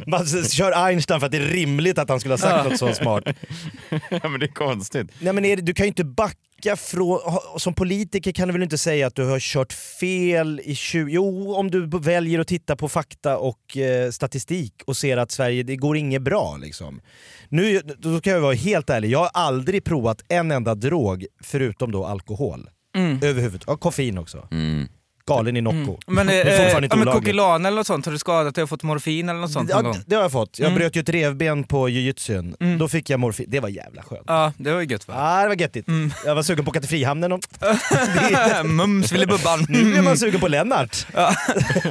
Man kör Einstein för att det är rimligt att han skulle ha sagt något så smart. ja, men det är konstigt. Nej, men är det, du kan ju inte backa från... ha- Som politiker kan du väl inte säga att du har kört fel i 20... Jo, om du väljer att titta på fakta och eh, statistik och ser att Sverige, det går inget bra liksom. Nu, då kan jag vara helt ärlig, jag har aldrig provat en enda drog förutom då alkohol. Mm. Överhuvudtaget. Ja, koffein också. Mm. Galen i Nocco. Men, det är eh, ja, men olagligt. Kokilan eller något sånt, har du skadat dig och fått morfin eller något sånt Ja, någon gång? det har jag fått. Jag Mm. bröt ju ett revben på jujutsun. Då fick jag morfin. Det var jävla skönt. Ja, det var ju gött va? Ja, det var göttigt. Jag var sugen på att åka till Frihamnen och... Mums Filibubban. Nu blir man sugen på Lennart.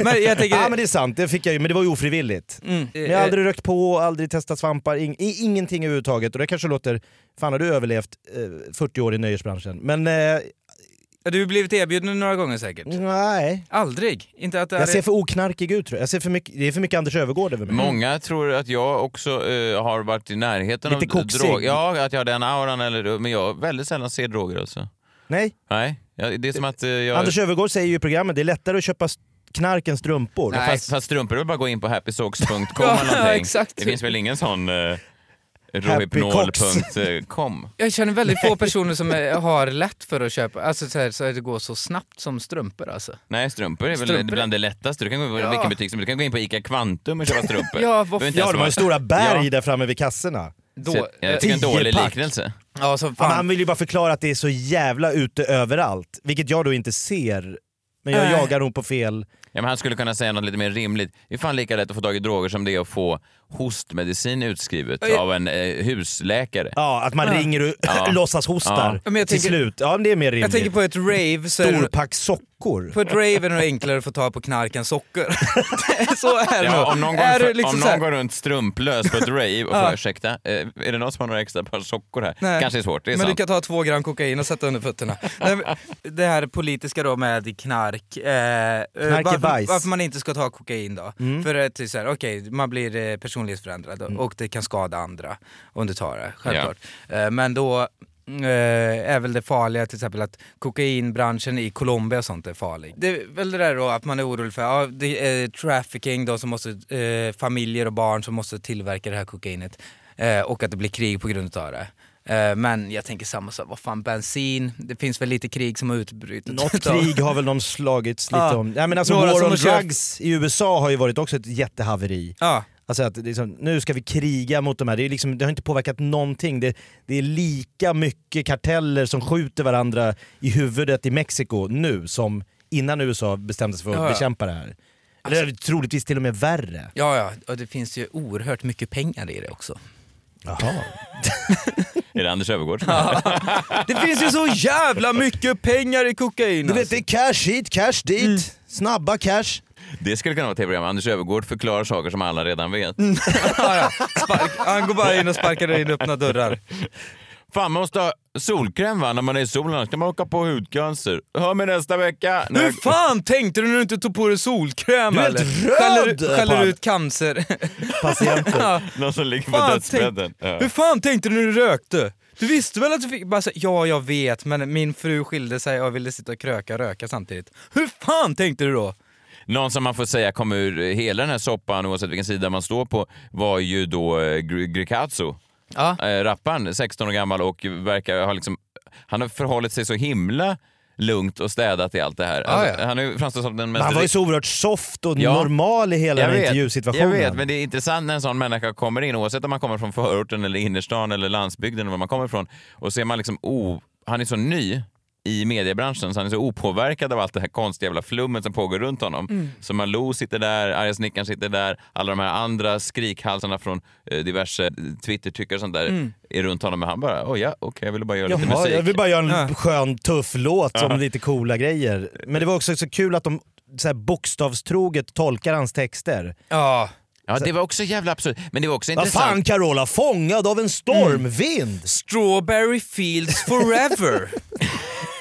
Men jag tänker... Ja men det är sant, det fick jag ju, men det var ju ofrivilligt. Mm. Men jag har aldrig rökt på, aldrig testat svampar, ing, ingenting överhuvudtaget. Och det kanske låter, fan har du överlevt eh, 40 år i nöjesbranschen? Men eh, Ja, Du har blivit erbjuden några gånger säkert? nej. Aldrig? Inte att Jag är... ser för oknarkig ut tror jag. jag ser för mycket, det är för mycket Anders Öfvergård över mig. Många tror att jag också eh, har varit i närheten Lite av koksig. drog. Ja, att jag har den auran, eller, men jag väldigt sällan ser droger alltså. Nej, Nej, ja, det är som att eh, jag... Anders Öfvergård säger ju i programmet, det är lättare att köpa knark än strumpor. Nej, fast, fast strumpor är bara att gå in på happysocks.com Ja, eller någonting. exakt. Det finns väl ingen sån uh. rohypnol.com? Jag känner väldigt få personer som är, har lätt för att köpa, alltså så, här, så att det går så snabbt som strumpor alltså. Nej, strumpor är väl Strumpor- bland det lättaste. Du kan gå in på Ja. vilken butik som. Du kan gå in på ICA Kvantum och köpa strumpor. Ja, inte Ja, de har ju stora berg Ja. där framme vid kassorna. Då, Så jag tycker en dålig pack. liknelse. Ja, så fan. han vill ju bara förklara att det är så jävla ute överallt, vilket jag då inte ser. Men jag Nej. jagar nog på fel... Ja, men han skulle kunna säga något lite mer rimligt. Det är fan lika lätt att få tag i droger som det är att få hostmedicin utskrivet Ja. av en eh, husläkare. Ja, att man Ja. ringer och Ja. låtsas hostar Ja, jag till tänker- slut. Ja, det är mer rimligt. Jag tänker på ett rave, så Storpack sockor. på ett rave är det nog enklare att få tag på knark än socker. så är det. Ja, om någon, går, för, liksom om så här- någon går runt strumplös på ett rave och Ja. frågar ursäkta, eh, är det någon som har några extra par sockor här? Nej. Kanske är svårt, det är men sant. du kan ta två gram kokain och sätta under fötterna. Det här politiska då med knark. Eh, är varför, bajs. varför man inte ska ta kokain då? Mm. För att så här, okej, man blir eh, personlighetsförändrad Mm. och det kan skada andra om du tar det, självklart. Eh, men då eh, är väl det farliga till exempel att kokainbranschen i Colombia och sånt är farlig. Det är väl det där då att man är orolig för, ja, det är trafficking då som måste, eh, familjer och barn som måste tillverka det här kokainet. Eh, och att det blir krig på grund av det. Eh, Men jag tänker samma sak, vad fan bensin, det finns väl lite krig som har utbrutit. Något krig har väl de slagits lite om. Ja, men alltså War on köpt- drugs i USA har ju varit också ett jättehaveri. Ja. Alltså att liksom, nu ska vi kriga mot de här, det, liksom, det har inte påverkat någonting. Det, det är lika mycket karteller som skjuter varandra i huvudet i Mexiko nu som innan USA bestämde sig för att Ja, ja. bekämpa det här. Eller troligtvis till och med värre. Ja, ja, och det finns ju oerhört mycket pengar i det också. Jaha. Är det Anders Öfvergård? Det finns ju så jävla mycket pengar i kokain! Du vet alltså. det är cash hit, cash dit, snabba cash. Det skulle kunna vara ett tv-program. Anders Öfvergård förklarar saker som alla redan vet. ja, ja. Spark, han går bara in och sparkar in öppna dörrar. Fan, man måste ha solkräm va, när man är i solen, annars kan man åka på hudcancer. Hör mig nästa vecka. när Hur fan tänkte du när du inte tog på dig solkräm Du är eller? helt röd, Skäller, ut cancer. Patienter. ja. Någon som ligger på Fan, dödsbädden. Ja. Hur fan tänkte du när du rökte? Du visste väl att du fick... Bara så, ja, jag vet, men min fru skilde sig och ville sitta och kröka och röka samtidigt. Hur fan tänkte du då? Någon som man får säga kom ur hela den här soppan, oavsett vilken sida man står på, var ju då eh, Gr- Grikazzo. Ja. Eh, rapparen, 16 år gammal och verkar ha liksom... Han har förhållit sig så himla lugnt och städat i allt det här. Ah, Alltså, ja. Han är som den Men mest... han var ju så oerhört soft och Ja. normal i hela den vet, intervjusituationen. Jag vet, men det är intressant när en sån människa kommer in, oavsett om man kommer från förorten eller innerstan eller landsbygden eller var man kommer ifrån. Och ser man liksom, oh, han är så ny i mediebranschen så han är så opåverkad av allt det här konstiga jävla flummet som pågår runt honom. Mm. Så Malou sitter där, arga snickaren sitter där, alla de här andra skrikhalsarna från eh, diverse Twitter-tyckare och sånt där Mm. är runt honom. Men han bara, oh ja, okej, jag ville bara göra lite Jaha, musik. jag vill bara göra en skön, tuff låt Ja. som lite coola grejer. Men det var också så kul att de så här bokstavstroget tolkar hans texter. Ja. Ja, det var också jävla absurt. Men det var också Vad intressant. fan Carola, fångad av en stormvind! Strawberry fields forever.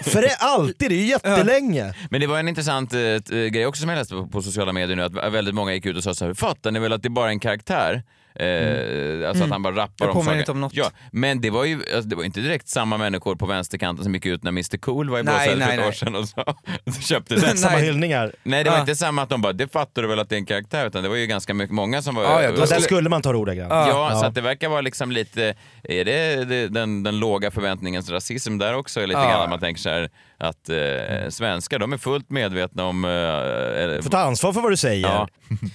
För det är alltid, det är ju jättelänge. Men det var en intressant eh, grej också som jag läste på, på sociala medier nu, att väldigt många gick ut och sa så här, fattar ni väl att det är bara en karaktär? Eh, Alltså att Mm. han bara rappar Jag om saker. om något. Ja, men det var ju alltså, det var inte direkt samma människor på vänsterkanten som gick ut när Mr Cool var i blåsväder för ett år sedan och så, så köpte det. Samma hyllningar. Nej, det var Ah. inte samma att de bara, det fattar du väl att det är en karaktär, utan det var ju ganska mycket, många som var... Ja, ja, då där skulle man ta det ordagrant. Ja, Ja. så att det verkar vara liksom lite, är det, det den, den låga förväntningens rasism där också? Lite Ja. grann att man tänker så här att eh, svenskar, de är fullt medvetna om... Eh, eller- Får ta ansvar för vad du säger. Ja.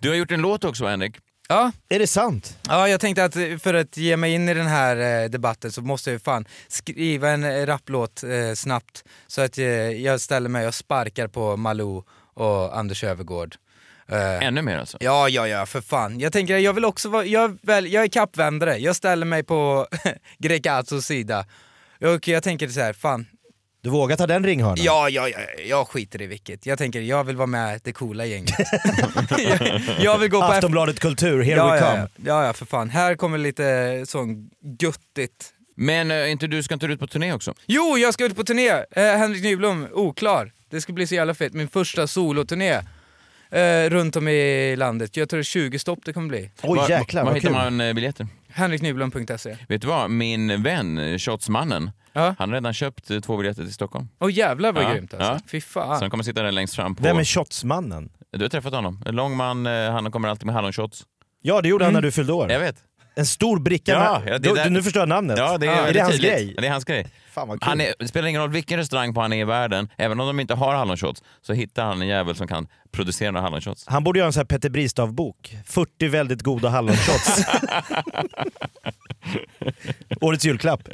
Du har gjort en låt också Henrik. Ja. Är det sant? Ja, jag tänkte att för att ge mig in i den här eh, debatten så måste jag fan skriva en eh, rapplåt eh, snabbt så att eh, jag ställer mig och sparkar på Malou och Anders Övergård. Eh, Ännu mer alltså? Ja, ja, ja, för fan. Jag tänker, jag vill också vara, jag, väl, jag är kappvändare, jag ställer mig på Grekazos sida. Och jag tänker så här, fan. Du vågar ta den ringhörnan? Ja, ja, ja, jag skiter i vilket. Jag tänker, jag vill vara med det coola gänget. jag, jag vill gå på Aftonbladet Kultur, here ja, we ja, come. Ja, ja, ja, för fan. Här kommer lite sån guttigt. Men eh, inte du, ska inte du ut på turné också? Jo, jag ska ut på turné! Eh, Henrik Nyblom, oklar. Det ska bli så jävla fett. Min första soloturné. Eh, runt om i landet. Jag tror det är 20 stopp det kommer bli. Var- Var hittar man eh, biljetter? Henriknyblom.se. Vet du vad, min vän, Shotsmannen, Ja. han har redan köpt eh, två biljetter till Stockholm. Åh jävlar vad Ja, grymt alltså. ja. Fy fan. Så han kommer sitta där längst fram på... Vem är shotsmannen? Du har träffat honom. En lång man, eh, han kommer alltid med hallonshots. Ja, det gjorde han Mm. när du fyllde år. Jag vet. En stor bricka Ja, med... ja, det är du, där- nu förstår jag namnet. Ja, det är, är det hans grej? Ja, Det är hans grej. Fan vad kul. Han är, det spelar ingen roll vilken restaurang på han är i världen, även om de inte har hallonshots, så hittar han en jävel som kan producera några hallonshots. Han borde göra en sån här Petter Bristav-bok. 40 väldigt goda hallonshots. Årets julklapp.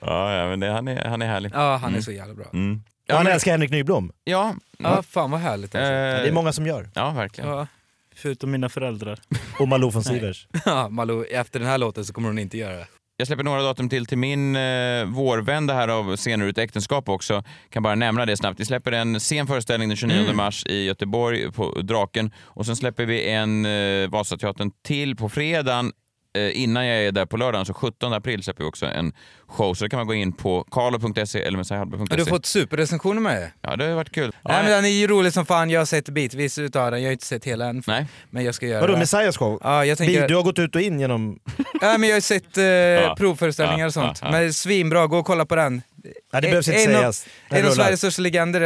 Ja, ja men det, han, är, han är härlig. Ja, han är Mm. så jävla bra. Mm. Och han men- älskar Henrik Nyblom. Ja. Ja, fan vad härligt alltså. Eh, Det är många som gör. Ja, verkligen. Ja. Förutom mina föräldrar. Och Malou von. Sivers. Ja, Malou, efter den här låten så kommer hon inte göra det. Jag släpper några datum till till min eh, vårvända här av scener ett äktenskap också. Kan bara nämna det snabbt. Vi släpper en sen föreställning den 29 Mm. mars i Göteborg på Draken och sen släpper vi en eh, Vasateatern till på fredagen innan jag är där på lördagen, så 17 april släpper vi också en show. Så det kan man gå in på karlo.se eller messiahallberg.se. Har du fått superrecensioner med det? Ja, det har varit kul. Nej men den är ju rolig som fan, jag har sett bitvis utav den, jag har inte sett hela än. Nej. Men jag ska göra Vadå, det. Messiahs show? Ja, jag tänker... Du har gått ut och in genom... Ja, men jag har sett eh, provföreställningar Ja, och sånt. ja, ja. Men svinbra, gå och kolla på den. Ja, det behövs inte en sägas. Av, en av. Sveriges största legender,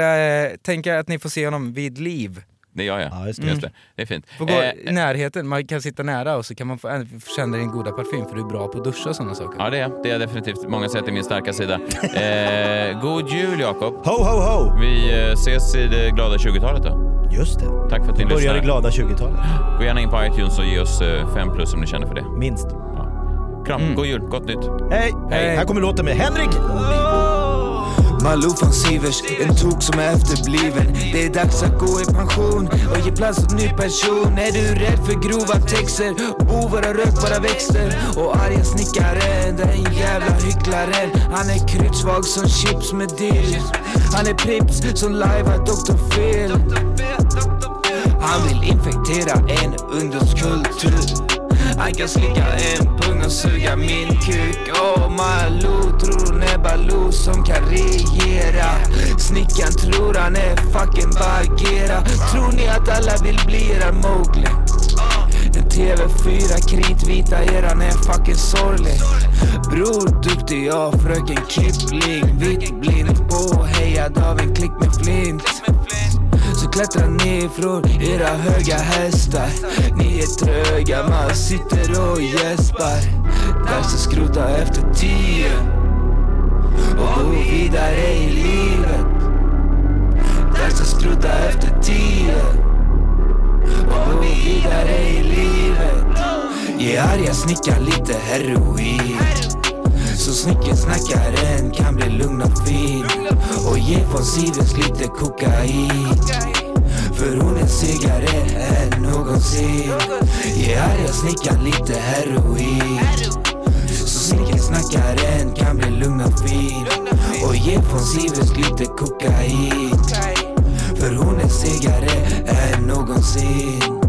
eh, tänker att ni får se honom vid liv. Det gör jag. Ja, just det. Just det. det är fint. Får gå Eh, i närheten, man kan sitta nära och så kan man få, äh, känna din goda parfym för du är bra på att duscha och sådana saker. Ja, det är det är definitivt. Många säger att det är min starka sida. Eh, god jul, Jakob. Ho, ho, ho! Vi eh, ses i det glada 20-talet då. Just det. Tack för att ni Börjar lyssnade. det glada 20-talet. Gå gärna in på iTunes och ge oss 5 plus om ni känner för det. Minst. Kram, god jul, gott nytt. Hej! Hej. Här kommer låten med Henrik! Malou von Sivers, en tok som är efterbliven. Det är dags att gå i pension och ge plats åt ny person Är du rädd för grova texter, oh, bovar och rökbara växter. Och arga snickaren, den jävla hycklaren. Han är kryddsvag som chips med dill. Han är prips som lajvar Dr. Phil. Han vill infektera en ungdomskultur han kan slicka en pung och suga min kuk. Åh Malou tror hon är Baloo som kan regera? Snickaren tror han är fucking Bagheera. Tror ni att alla vill bli era Mowgli? En TV4 kritvita eran är fucking sorglig. Bror duktig jag fröken Kipling. Vitt blind påhejad av en klick med flint så klättrar ni från era höga hästar. Ni är tröga, man sitter och gäspar. Dags att skrota efter tio och gå vidare i livet. Dags att skrota efter tio och gå vidare i livet. Ge arga snickaren lite heroin. Så snicken snackaren kan bli lugn och fin Och ge von Sivers lite kokain. För hon är segare än någonsin. Ge arga snickaren lite heroin. Så snicken snackaren kan bli lugn och fin Och ge von Sivers lite kokain. För hon är segare än någonsin.